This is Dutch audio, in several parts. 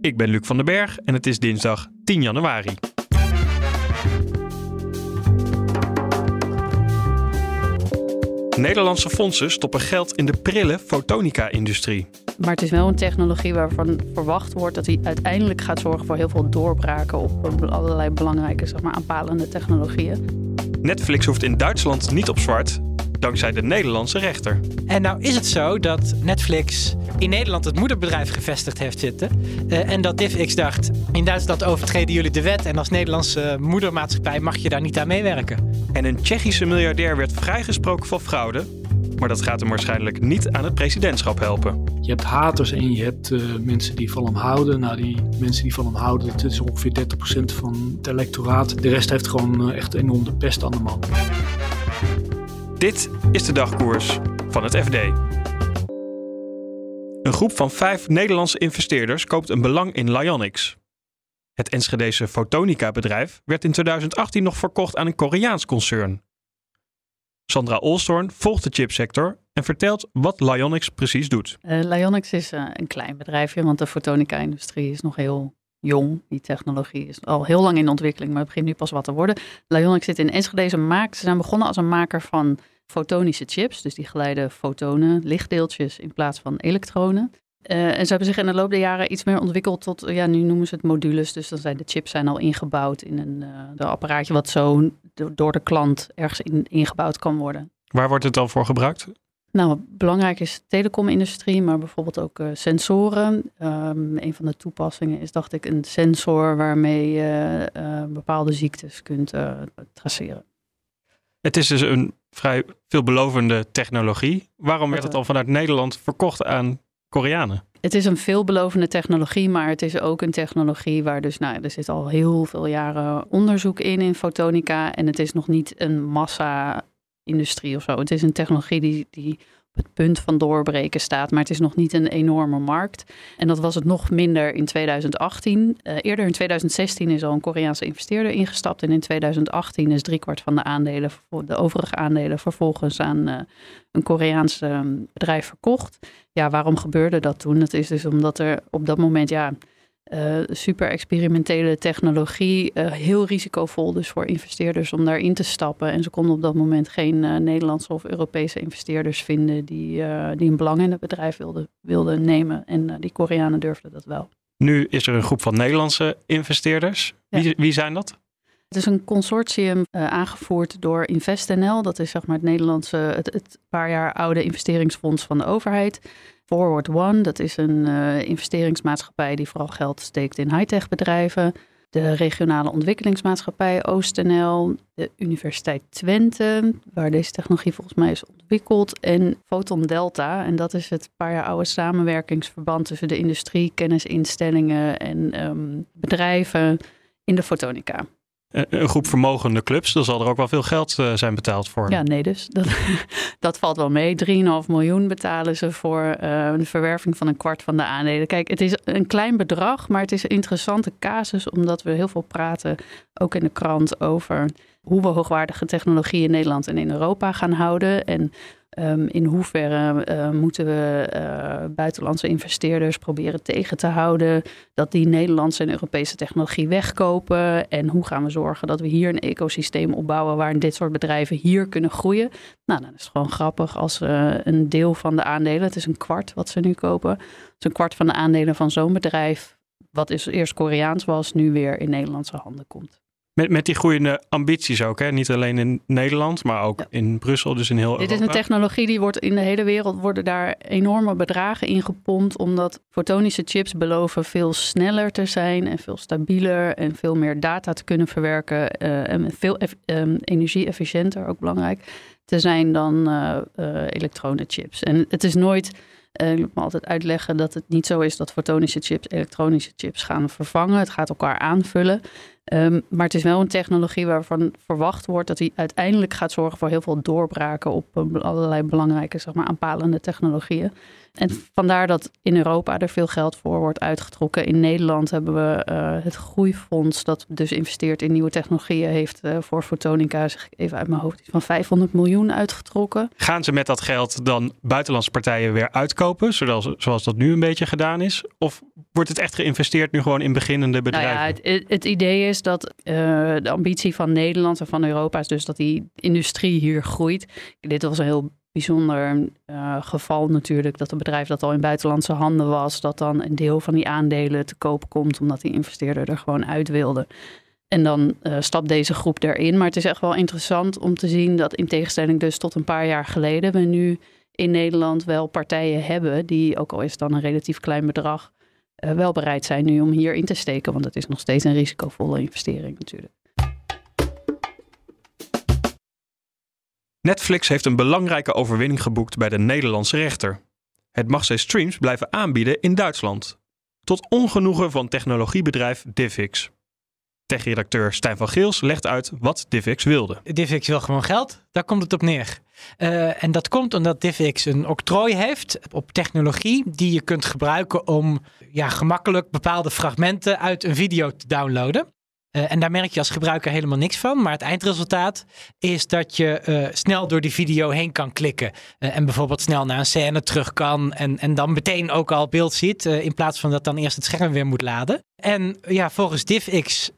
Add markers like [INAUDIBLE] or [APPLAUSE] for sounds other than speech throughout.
Ik ben Luc van den Berg en het is dinsdag 10 januari. Nederlandse fondsen stoppen geld in de prille fotonica-industrie. Maar het is wel een technologie waarvan verwacht wordt dat hij uiteindelijk gaat zorgen voor heel veel doorbraken op allerlei belangrijke, zeg maar, aanpalende technologieën. Netflix hoeft in Duitsland niet op zwart, dankzij de Nederlandse rechter. En nou is het zo dat Netflix in Nederland het moederbedrijf gevestigd heeft zitten. Uh, en dat DivX dacht, in Duitsland overtreden jullie de wet en als Nederlandse moedermaatschappij mag je daar niet aan meewerken. En een Tsjechische miljardair werd vrijgesproken van fraude. Maar dat gaat hem waarschijnlijk niet aan het presidentschap helpen. Je hebt haters en je hebt uh, mensen die van hem houden. Nou, die mensen die van hem houden, dat is ongeveer 30% van het electoraat. De rest heeft gewoon uh, echt enorm de pest aan de man. Dit is de dagkoers van het FD. Een groep van vijf Nederlandse investeerders koopt een belang in Lyonix. Het Enschedese Fotonica-bedrijf werd in 2018 nog verkocht aan een Koreaans concern. Sandra Olstorn volgt de chipsector en vertelt wat Lyonix precies doet. Uh, Lyonix is uh, een klein bedrijfje, want de fotonica-industrie is nog heel jong. Die technologie is al heel lang in ontwikkeling, maar het begint nu pas wat te worden. Lyonix zit in Enschede maakt. Ze zijn begonnen als een maker van fotonische chips, dus die geleiden fotonen, lichtdeeltjes in plaats van elektronen. Uh, en ze hebben zich in de loop der jaren iets meer ontwikkeld tot, ja, nu noemen ze het modules. Dus dan zijn de chips zijn al ingebouwd in een, uh, apparaatje wat zo door de klant ergens in, ingebouwd kan worden. Waar wordt het dan voor gebruikt? Nou, belangrijk is de telecomindustrie, maar bijvoorbeeld ook uh, sensoren. Um, een van de toepassingen is, dacht ik, een sensor waarmee je bepaalde ziektes kunt traceren. Het is dus een vrij veelbelovende technologie. Waarom werd het al vanuit Nederland verkocht aan Koreanen? Het is een veelbelovende technologie, maar het is ook een technologie waar dus, nou, er zit al heel veel jaren onderzoek in, in fotonica. En het is nog niet een massa-industrie of zo. Het is een technologie die, die het punt van doorbreken staat. Maar het is nog niet een enorme markt. En dat was het nog minder in 2018. Uh, eh, eerder in 2016 is al een Koreaanse investeerder ingestapt. En in 2018 is driekwart van de aandelen, de overige aandelen, vervolgens aan uh, een Koreaans uh, bedrijf verkocht. Ja, waarom gebeurde dat toen? Dat is dus omdat er op dat moment, ja uh, super experimentele technologie. Uh, heel risicovol dus voor investeerders om daarin te stappen. En ze konden op dat moment geen uh, Nederlandse of Europese investeerders vinden die, die een belang in het bedrijf wilden, wilden nemen. En die Koreanen durfden dat wel. Nu is er een groep van Nederlandse investeerders. Ja. Wie, wie zijn dat? Het is een consortium aangevoerd door InvestNL. Dat is zeg maar het Nederlandse, het, het paar jaar oude investeringsfonds van de overheid. Forward One, dat is een uh, investeringsmaatschappij die vooral geld steekt in high-tech bedrijven. De regionale ontwikkelingsmaatschappij OostNL, de Universiteit Twente, waar deze technologie volgens mij is ontwikkeld, en Photon Delta. En dat is het paar jaar oude samenwerkingsverband tussen de industrie, kennisinstellingen en um, bedrijven in de fotonica. Eh, een groep vermogende clubs, dan zal er ook wel veel geld uh, zijn betaald voor. Ja, nee, dus dat, [LAUGHS] dat valt wel mee. 3,5 miljoen betalen ze voor uh, de verwerving van een kwart van de aandelen. Kijk, het is een klein bedrag, maar het is een interessante casus, omdat we heel veel praten, ook in de krant, over hoe we hoogwaardige technologie in Nederland en in Europa gaan houden. En Um, in hoeverre uh, moeten we uh, buitenlandse investeerders proberen tegen te houden dat die Nederlandse en Europese technologie wegkopen? En hoe gaan we zorgen dat we hier een ecosysteem opbouwen waarin dit soort bedrijven hier kunnen groeien? Nou, dan is gewoon grappig als uh, een deel van de aandelen, het is een kwart wat ze nu kopen, het een kwart van de aandelen van zo'n bedrijf, wat is eerst Koreaans was, nu weer in Nederlandse handen komt. Met, met die groeiende ambities ook, hè? niet alleen in Nederland, maar ook in Brussel, dus in heel Dit Europa. is een technologie die wordt in de hele wereld worden daar enorme bedragen in gepompt, omdat fotonische chips beloven veel sneller te zijn en veel stabieler en veel meer data te kunnen verwerken uh, en veel um, energie-efficiënter, ook belangrijk, te zijn dan uh, uh, elektronenchips. En het is nooit Uh, ik moet me altijd uitleggen dat het niet zo is dat fotonische chips elektronische chips gaan vervangen. Het gaat elkaar aanvullen. Um, maar het is wel een technologie waarvan verwacht wordt dat hij uiteindelijk gaat zorgen voor heel veel doorbraken op allerlei belangrijke, zeg maar, aanpalende technologieën. En vandaar dat in Europa er veel geld voor wordt uitgetrokken. In Nederland hebben we uh, het Groeifonds, dat dus investeert in nieuwe technologieën, heeft uh, voor fotonica, zeg ik even uit mijn hoofd, van 500 miljoen uitgetrokken. Gaan ze met dat geld dan buitenlandse partijen weer uitkopen, zoals, zoals dat nu een beetje gedaan is? Of wordt het echt geïnvesteerd nu gewoon in beginnende bedrijven? Nou ja, het, het idee is dat uh, de ambitie van Nederland en van Europa is dus dat die industrie hier groeit. Dit was een heel bijzonder uh, geval natuurlijk dat een bedrijf dat al in buitenlandse handen was, dat dan een deel van die aandelen te koop komt omdat die investeerder er gewoon uit wilde. En dan uh, stapt deze groep erin. Maar het is echt wel interessant om te zien dat in tegenstelling dus tot een paar jaar geleden we nu in Nederland wel partijen hebben die, ook al is het dan een relatief klein bedrag, wel bereid zijn nu om hierin te steken. Want het is nog steeds een risicovolle investering natuurlijk. Netflix heeft een belangrijke overwinning geboekt bij de Nederlandse rechter. Het mag zijn streams blijven aanbieden in Duitsland. Tot ongenoegen van technologiebedrijf Divix. Tech-redacteur Stijn van Geels legt uit wat Divix wilde. Divix wil gewoon geld, daar komt het op neer. Uh, en dat komt omdat Divix een octrooi heeft op technologie die je kunt gebruiken om ja, gemakkelijk bepaalde fragmenten uit een video te downloaden. Uh, en daar merk je als gebruiker helemaal niks van. Maar het eindresultaat is dat je uh, snel door die video heen kan klikken. Uh, en bijvoorbeeld snel naar een scène terug kan. En, en dan meteen ook al beeld ziet. in plaats van dat dan eerst het scherm weer moet laden. En ja, volgens DivX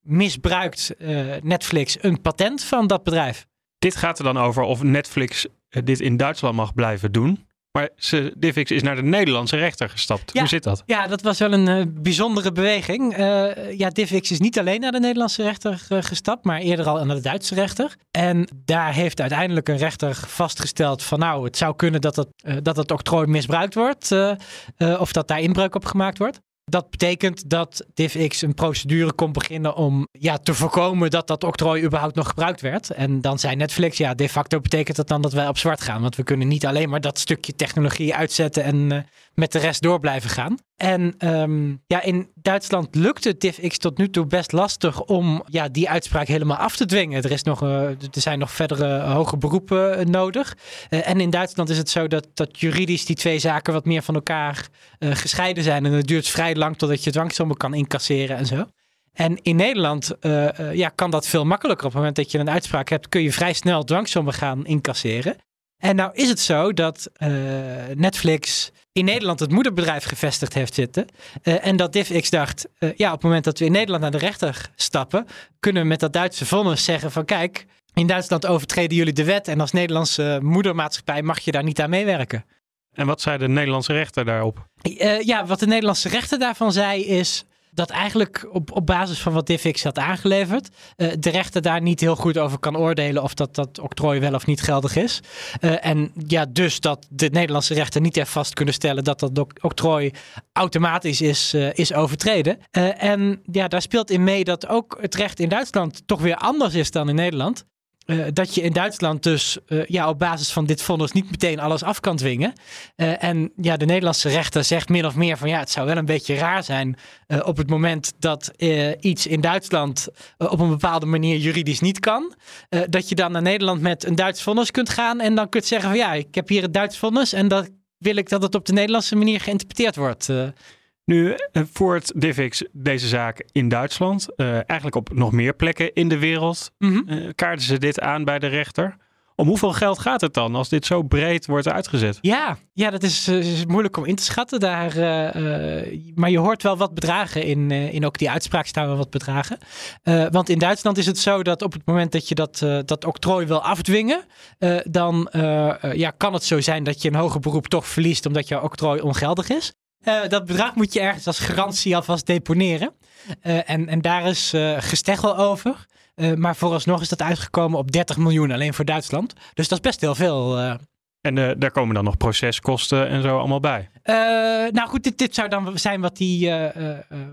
misbruikt Netflix een patent van dat bedrijf. Dit gaat er dan over of Netflix dit in Duitsland mag blijven doen. Maar Divix is naar de Nederlandse rechter gestapt. Ja, Hoe zit dat? Ja, dat was wel een uh, bijzondere beweging. Uh, ja, Divix is niet alleen naar de Nederlandse rechter uh, gestapt, maar eerder al naar de Duitse rechter. En daar heeft uiteindelijk een rechter vastgesteld van nou, het zou kunnen dat het, dat het octrooi misbruikt wordt of dat daar inbreuk op gemaakt wordt. Dat betekent dat DivX een procedure kon beginnen om ja, te voorkomen dat dat octrooi überhaupt nog gebruikt werd. En dan zei Netflix, ja, de facto betekent dat dan dat wij op zwart gaan. Want we kunnen niet alleen maar dat stukje technologie uitzetten en uh, met de rest door blijven gaan. En um, ja, in Duitsland lukt het DivX tot nu toe best lastig om ja, die uitspraak helemaal af te dwingen. Er, is nog, uh, er zijn nog verdere hoge beroepen uh, nodig. En in Duitsland is het zo dat, dat juridisch die twee zaken wat meer van elkaar gescheiden zijn. En het duurt vrij lang totdat je dwangsommen kan incasseren en zo. En in Nederland ja, kan dat veel makkelijker. Op het moment dat je een uitspraak hebt, kun je vrij snel dwangsommen gaan incasseren. En nou is het zo dat Netflix in Nederland het moederbedrijf gevestigd heeft zitten. Uh, en dat DivX dacht, uh, ja, op het moment dat we in Nederland naar de rechter stappen, kunnen we met dat Duitse vonnis zeggen van kijk, in Duitsland overtreden jullie de wet en als Nederlandse moedermaatschappij mag je daar niet aan meewerken. En wat zei de Nederlandse rechter daarop? Ja, wat de Nederlandse rechter daarvan zei is dat eigenlijk op, op basis van wat Divix had aangeleverd, uh, de rechter daar niet heel goed over kan oordelen of dat, dat octrooi wel of niet geldig is. Uh, en ja, dus dat de Nederlandse rechter niet heeft vast kunnen stellen dat dat octrooi automatisch is, uh, is overtreden. en ja, daar speelt in mee dat ook het recht in Duitsland toch weer anders is dan in Nederland. Uh, dat je in Duitsland dus uh, ja, op basis van dit vonnis niet meteen alles af kan dwingen. Uh, en ja, de Nederlandse rechter zegt min of meer van ja, het zou wel een beetje raar zijn op het moment dat iets in Duitsland op een bepaalde manier juridisch niet kan. dat je dan naar Nederland met een Duits vonnis kunt gaan en dan kunt zeggen van ja, ik heb hier het Duits vonnis en dat wil ik dat het op de Nederlandse manier geïnterpreteerd wordt. Nu voert Divix deze zaak in Duitsland, uh, eigenlijk op nog meer plekken in de wereld. Mm -hmm. uh, kaarten ze dit aan bij de rechter. Om hoeveel geld gaat het dan als dit zo breed wordt uitgezet? Ja, ja dat is, is moeilijk om in te schatten daar. Uh, maar je hoort wel wat bedragen in, in ook die uitspraak staan wel wat bedragen. want in Duitsland is het zo dat op het moment dat je dat, dat octrooi wil afdwingen, dan ja, kan het zo zijn dat je een hoger beroep toch verliest omdat jouw octrooi ongeldig is. Uh, dat bedrag moet je ergens als garantie alvast deponeren. Uh, en, en daar is uh, gesteggel over. maar vooralsnog is dat uitgekomen op 30 miljoen alleen voor Duitsland. Dus dat is best heel veel. En daar komen dan nog proceskosten en zo allemaal bij? nou goed, dit, dit zou dan zijn wat, die,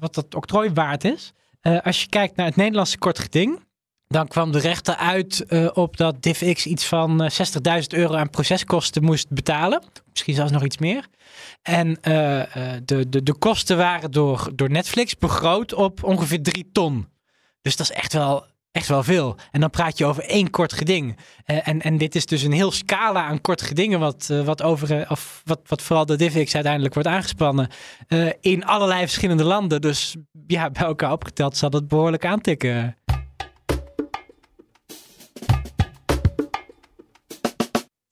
wat dat octrooi waard is. als je kijkt naar het Nederlandse kort geding Dan kwam de rechter uit uh, op dat DivX iets van 60.000 euro aan proceskosten moest betalen. Misschien zelfs nog iets meer. En uh, de, de, de kosten waren door, door Netflix begroot op ongeveer 3 ton. Dus dat is echt wel, echt wel veel. En dan praat je over één kort geding. En, en dit is dus een heel scala aan kort gedingen, wat, wat, over, of wat, wat vooral de DivX uiteindelijk wordt aangespannen. in allerlei verschillende landen. Dus ja, bij elkaar opgeteld zal het behoorlijk aantikken.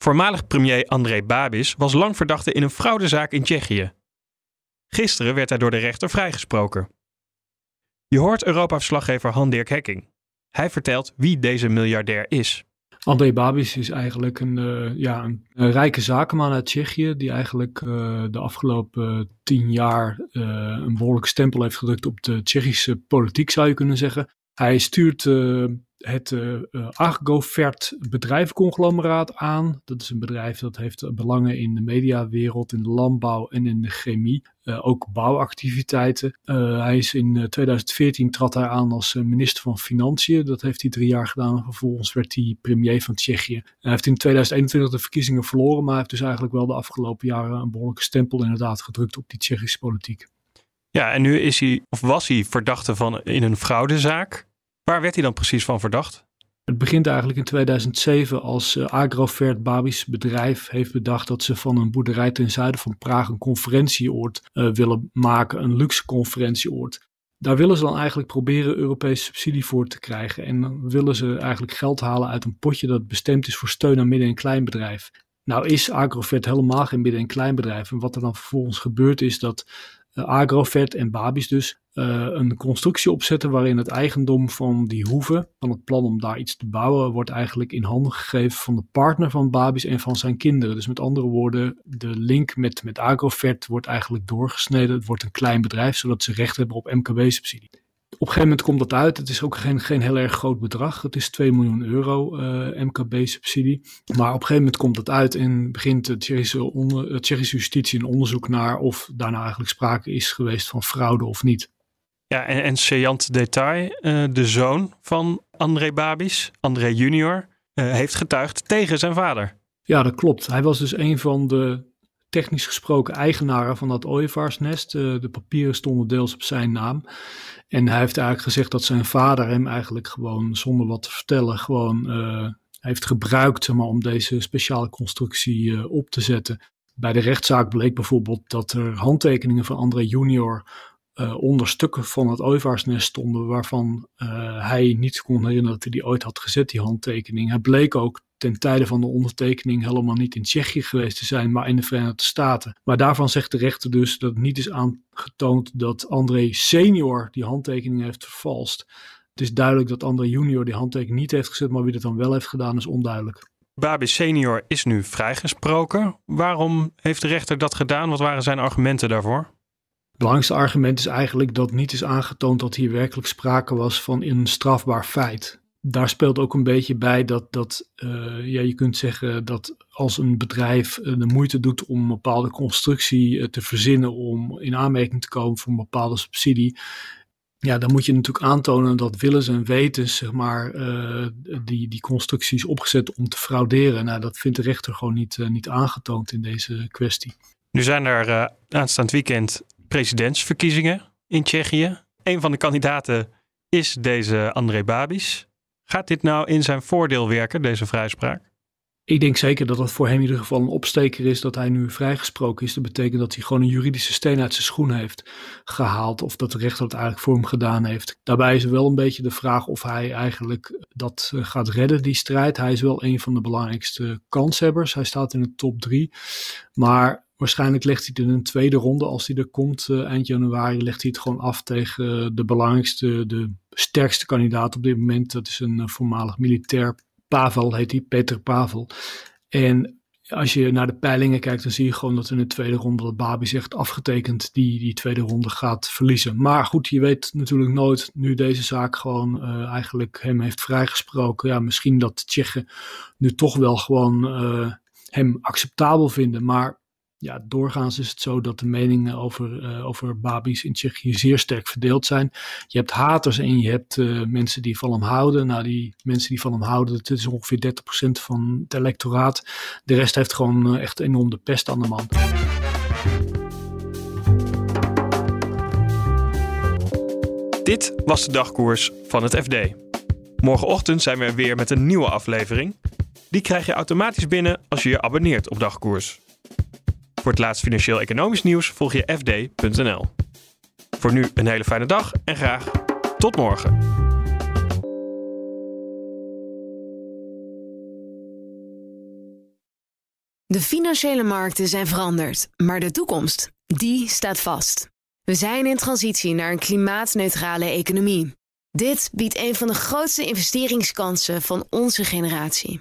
Voormalig premier André Babis was lang verdachte in een fraudezaak in Tsjechië. Gisteren werd hij door de rechter vrijgesproken. Je hoort Europa-verslaggever Han-Dirk Hekking. Hij vertelt wie deze miljardair is. André Babis is eigenlijk een, uh, ja, een, rijke zakenman uit Tsjechië, die eigenlijk uh, de afgelopen tien jaar een behoorlijke stempel heeft gedrukt op de Tsjechische politiek, zou je kunnen zeggen. Hij stuurt het uh, Agrofert bedrijfconglomeraat aan. Dat is een bedrijf dat heeft belangen in de mediawereld, in de landbouw en in de chemie. Ook bouwactiviteiten. Hij is in 2014 trad hij aan als minister van Financiën. Dat heeft hij drie jaar gedaan. Vervolgens werd hij premier van Tsjechië. Hij heeft in 2021 de verkiezingen verloren, maar hij heeft dus eigenlijk wel de afgelopen jaren een behoorlijke stempel inderdaad gedrukt op die Tsjechische politiek. Ja, en nu is hij, of was hij verdachte van in een fraudezaak. Waar werd hij dan precies van verdacht? Het begint eigenlijk in 2007 als uh, Agrovert Babis bedrijf heeft bedacht dat ze van een boerderij ten zuiden van Praag een conferentieoord uh, willen maken, een luxe conferentieoord. Daar willen ze dan eigenlijk proberen Europese subsidie voor te krijgen. En dan willen ze eigenlijk geld halen uit een potje dat bestemd is voor steun aan midden- en kleinbedrijf. Nou is Agrovert helemaal geen midden- en kleinbedrijf. En wat er dan vervolgens gebeurt is dat uh, Agrofert en Babis dus een constructie opzetten waarin het eigendom van die hoeve, van het plan om daar iets te bouwen, wordt eigenlijk in handen gegeven van de partner van Babis en van zijn kinderen. Dus met andere woorden, de link met, met Agrofert wordt eigenlijk doorgesneden. Het wordt een klein bedrijf, zodat ze recht hebben op MKB-subsidie op een gegeven moment komt dat uit. Het is ook geen, geen heel erg groot bedrag. Het is 2 miljoen euro uh, MKB-subsidie. Maar op een gegeven moment komt dat uit en begint de Tsjechische, onder, Tsjechische justitie een onderzoek naar of daarna eigenlijk sprake is geweest van fraude of niet. Ja, en, en saillant detail, uh, de zoon van André Babis, André junior, uh, heeft getuigd tegen zijn vader. Ja, dat klopt. Hij was dus een van de technisch gesproken eigenaren van dat ooievaarsnest. Uh, de papieren stonden deels op zijn naam. En hij heeft eigenlijk gezegd dat zijn vader hem eigenlijk gewoon zonder wat te vertellen gewoon heeft gebruikt maar, om deze speciale constructie op te zetten. Bij de rechtszaak bleek bijvoorbeeld dat er handtekeningen van André junior uh, onder stukken van het ooievaarsnest stonden waarvan hij niet kon herinneren dat hij die ooit had gezet, die handtekening. Hij bleek ook ten tijde van de ondertekening helemaal niet in Tsjechië geweest te zijn, maar in de Verenigde Staten. Maar daarvan zegt de rechter dus dat niet is aangetoond dat André senior die handtekening heeft vervalst. Het is duidelijk dat André junior die handtekening niet heeft gezet, maar wie dat dan wel heeft gedaan is onduidelijk. Babis senior is nu vrijgesproken. Waarom heeft de rechter dat gedaan? Wat waren zijn argumenten daarvoor? Belangrijkste argument is eigenlijk dat niet is aangetoond dat hier werkelijk sprake was van een strafbaar feit daar speelt ook een beetje bij dat, dat uh, ja, je kunt zeggen dat als een bedrijf uh, de moeite doet om een bepaalde constructie uh, te verzinnen om in aanmerking te komen voor een bepaalde subsidie, ja, dan moet je natuurlijk aantonen dat willens en wetens, zeg maar, die, die constructies opgezet om te frauderen. Nou, dat vindt de rechter gewoon niet, niet aangetoond in deze kwestie. Nu zijn er aanstaand weekend presidentsverkiezingen in Tsjechië. Een van de kandidaten is deze André Babis. Gaat dit nou in zijn voordeel werken, deze vrijspraak? Ik denk zeker dat dat voor hem in ieder geval een opsteker is dat hij nu vrijgesproken is. Dat betekent dat hij gewoon een juridische steen uit zijn schoen heeft gehaald. Of dat de rechter het eigenlijk voor hem gedaan heeft. Daarbij is wel een beetje de vraag of hij eigenlijk dat eh, gaat redden, die strijd. Hij is wel een van de belangrijkste kanshebbers. Hij staat in de top drie. Maar Waarschijnlijk legt hij het in een tweede ronde, als hij er komt uh, eind januari, legt hij het gewoon af tegen uh, de belangrijkste, de sterkste kandidaat op dit moment. Dat is een uh, voormalig militair, Pavel heet hij, Peter Pavel. En als je naar de peilingen kijkt, dan zie je gewoon dat in de tweede ronde dat Babi zegt afgetekend die die tweede ronde gaat verliezen. Maar goed, je weet natuurlijk nooit, nu deze zaak gewoon eigenlijk hem heeft vrijgesproken. Ja, misschien dat Tsjechen nu toch wel gewoon hem acceptabel vinden, maar ja, doorgaans is het zo dat de meningen over, uh, over Babi's in Tsjechië zeer sterk verdeeld zijn. Je hebt haters en je hebt uh, mensen die van hem houden. Nou, die mensen die van hem houden, dat is ongeveer 30% van het electoraat. De rest heeft gewoon uh, echt enorm de pest aan de man. Dit was de dagkoers van het FD. Morgenochtend zijn we weer met een nieuwe aflevering. Die krijg je automatisch binnen als je je abonneert op dagkoers. Voor het laatste financieel-economisch nieuws volg je fd.nl. Voor nu een hele fijne dag en graag tot morgen. De financiële markten zijn veranderd, maar de toekomst, die staat vast. We zijn in transitie naar een klimaatneutrale economie. Dit biedt een van de grootste investeringskansen van onze generatie.